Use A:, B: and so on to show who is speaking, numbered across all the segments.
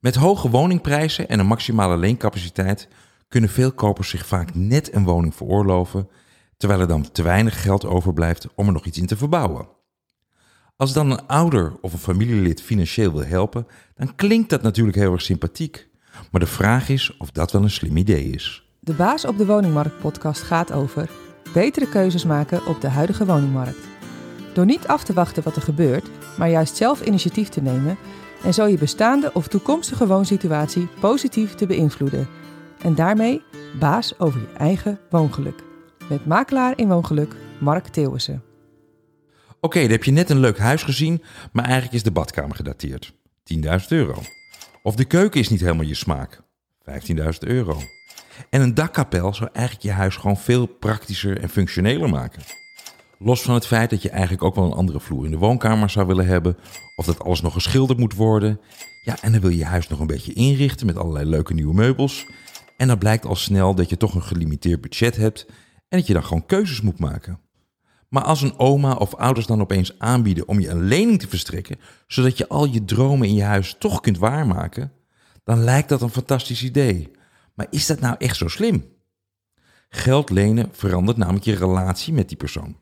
A: Met hoge woningprijzen en een maximale leencapaciteit kunnen veel kopers zich vaak net een woning veroorloven, terwijl er dan te weinig geld overblijft om er nog iets in te verbouwen. Als dan een ouder of een familielid financieel wil helpen, dan klinkt dat natuurlijk heel erg sympathiek. Maar de vraag is of dat wel een slim idee is.
B: De Baas op de Woningmarkt podcast gaat over betere keuzes maken op de huidige woningmarkt. Door niet af te wachten wat er gebeurt, maar juist zelf initiatief te nemen en zo je bestaande of toekomstige woonsituatie positief te beïnvloeden. En daarmee baas over je eigen woongeluk. Met makelaar in woongeluk Mark Theeuwissen.
A: Oké, dan heb je net een leuk huis gezien, maar eigenlijk is de badkamer gedateerd. 10.000 euro. Of de keuken is niet helemaal je smaak. 15.000 euro. En een dakkapel zou eigenlijk je huis gewoon veel praktischer en functioneler maken. Los van het feit dat je eigenlijk ook wel een andere vloer in de woonkamer zou willen hebben, of dat alles nog geschilderd moet worden. Ja, en dan wil je je huis nog een beetje inrichten met allerlei leuke nieuwe meubels. En dan blijkt al snel dat je toch een gelimiteerd budget hebt en dat je dan gewoon keuzes moet maken. Maar als een oma of ouders dan opeens aanbieden om je een lening te verstrekken, zodat je al je dromen in je huis toch kunt waarmaken, dan lijkt dat een fantastisch idee. Maar is dat nou echt zo slim? Geld lenen verandert namelijk je relatie met die persoon.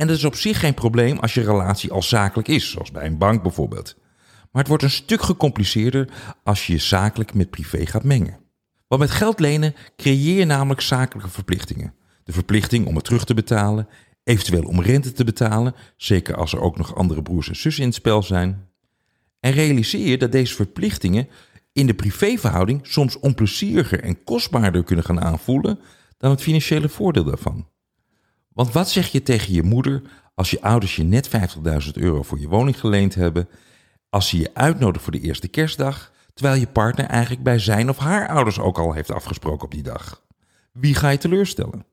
A: En dat is op zich geen probleem als je relatie al zakelijk is, zoals bij een bank bijvoorbeeld. Maar het wordt een stuk gecompliceerder als je je zakelijk met privé gaat mengen. Want met geld lenen creëer je namelijk zakelijke verplichtingen. De verplichting om het terug te betalen, eventueel om rente te betalen, zeker als er ook nog andere broers en zussen in het spel zijn. En realiseer je dat deze verplichtingen in de privéverhouding soms onplezieriger en kostbaarder kunnen gaan aanvoelen dan het financiële voordeel daarvan. Want wat zeg je tegen je moeder als je ouders je net 50.000 euro voor je woning geleend hebben, als ze je uitnodigen voor de eerste kerstdag, terwijl je partner eigenlijk bij zijn of haar ouders ook al heeft afgesproken op die dag? Wie ga je teleurstellen?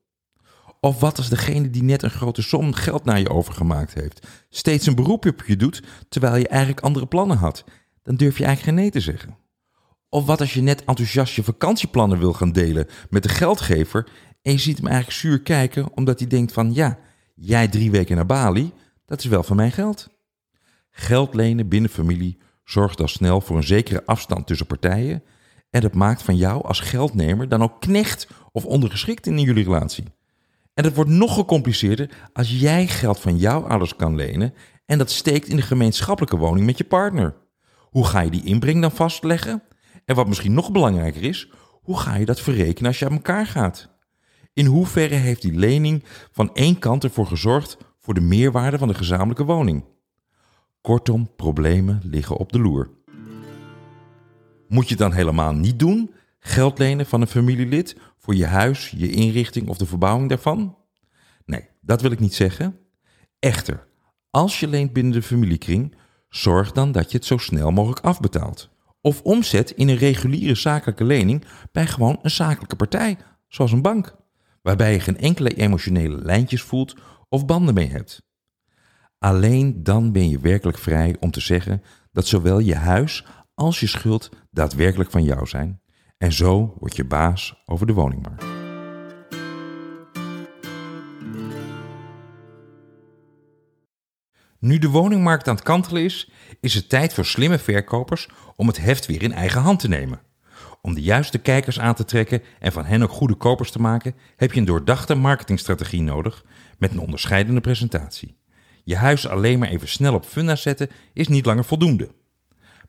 A: Of wat als degene die net een grote som geld naar je overgemaakt heeft, steeds een beroep op je doet terwijl je eigenlijk andere plannen had? Dan durf je eigenlijk geen nee te zeggen. Of wat als je net enthousiast je vakantieplannen wil gaan delen met de geldgever en je ziet hem eigenlijk zuur kijken omdat hij denkt van ja, jij drie weken naar Bali, dat is wel van mijn geld. Geld lenen binnen familie zorgt al snel voor een zekere afstand tussen partijen en dat maakt van jou als geldnemer dan ook knecht of ondergeschikt in jullie relatie. En het wordt nog gecompliceerder als jij geld van jouw ouders kan lenen en dat steekt in de gemeenschappelijke woning met je partner. Hoe ga je die inbreng dan vastleggen? En wat misschien nog belangrijker is, hoe ga je dat verrekenen als je aan elkaar gaat? In hoeverre heeft die lening van één kant ervoor gezorgd voor de meerwaarde van de gezamenlijke woning? Kortom, problemen liggen op de loer. Moet je het dan helemaal niet doen? Geld lenen van een familielid voor je huis, je inrichting of de verbouwing daarvan? Nee, dat wil ik niet zeggen. Echter, als je leent binnen de familiekring, zorg dan dat je het zo snel mogelijk afbetaalt. Of omzet in een reguliere zakelijke lening bij gewoon een zakelijke partij, zoals een bank, waarbij je geen enkele emotionele lijntjes voelt of banden mee hebt. Alleen dan ben je werkelijk vrij om te zeggen dat zowel je huis als je schuld daadwerkelijk van jou zijn. En zo word je baas over de woningmarkt. Nu de woningmarkt aan het kantelen is, is het tijd voor slimme verkopers om het heft weer in eigen hand te nemen. Om de juiste kijkers aan te trekken en van hen ook goede kopers te maken, heb je een doordachte marketingstrategie nodig met een onderscheidende presentatie. Je huis alleen maar even snel op funda zetten is niet langer voldoende.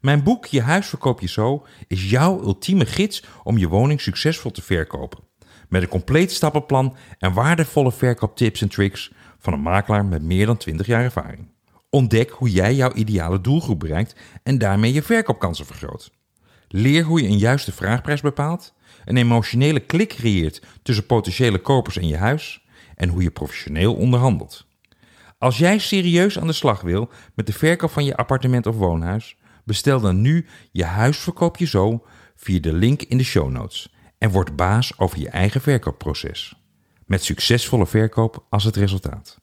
A: Mijn boek Je huis verkoop je zo is jouw ultieme gids om je woning succesvol te verkopen. Met een compleet stappenplan en waardevolle verkooptips en tricks van een makelaar met meer dan 20 jaar ervaring. Ontdek hoe jij jouw ideale doelgroep bereikt en daarmee je verkoopkansen vergroot. Leer hoe je een juiste vraagprijs bepaalt, een emotionele klik creëert tussen potentiële kopers en je huis en hoe je professioneel onderhandelt. Als jij serieus aan de slag wil met de verkoop van je appartement of woonhuis, bestel dan nu je huis verkoop je zo via de link in de show notes en word baas over je eigen verkoopproces. Met succesvolle verkoop als het resultaat.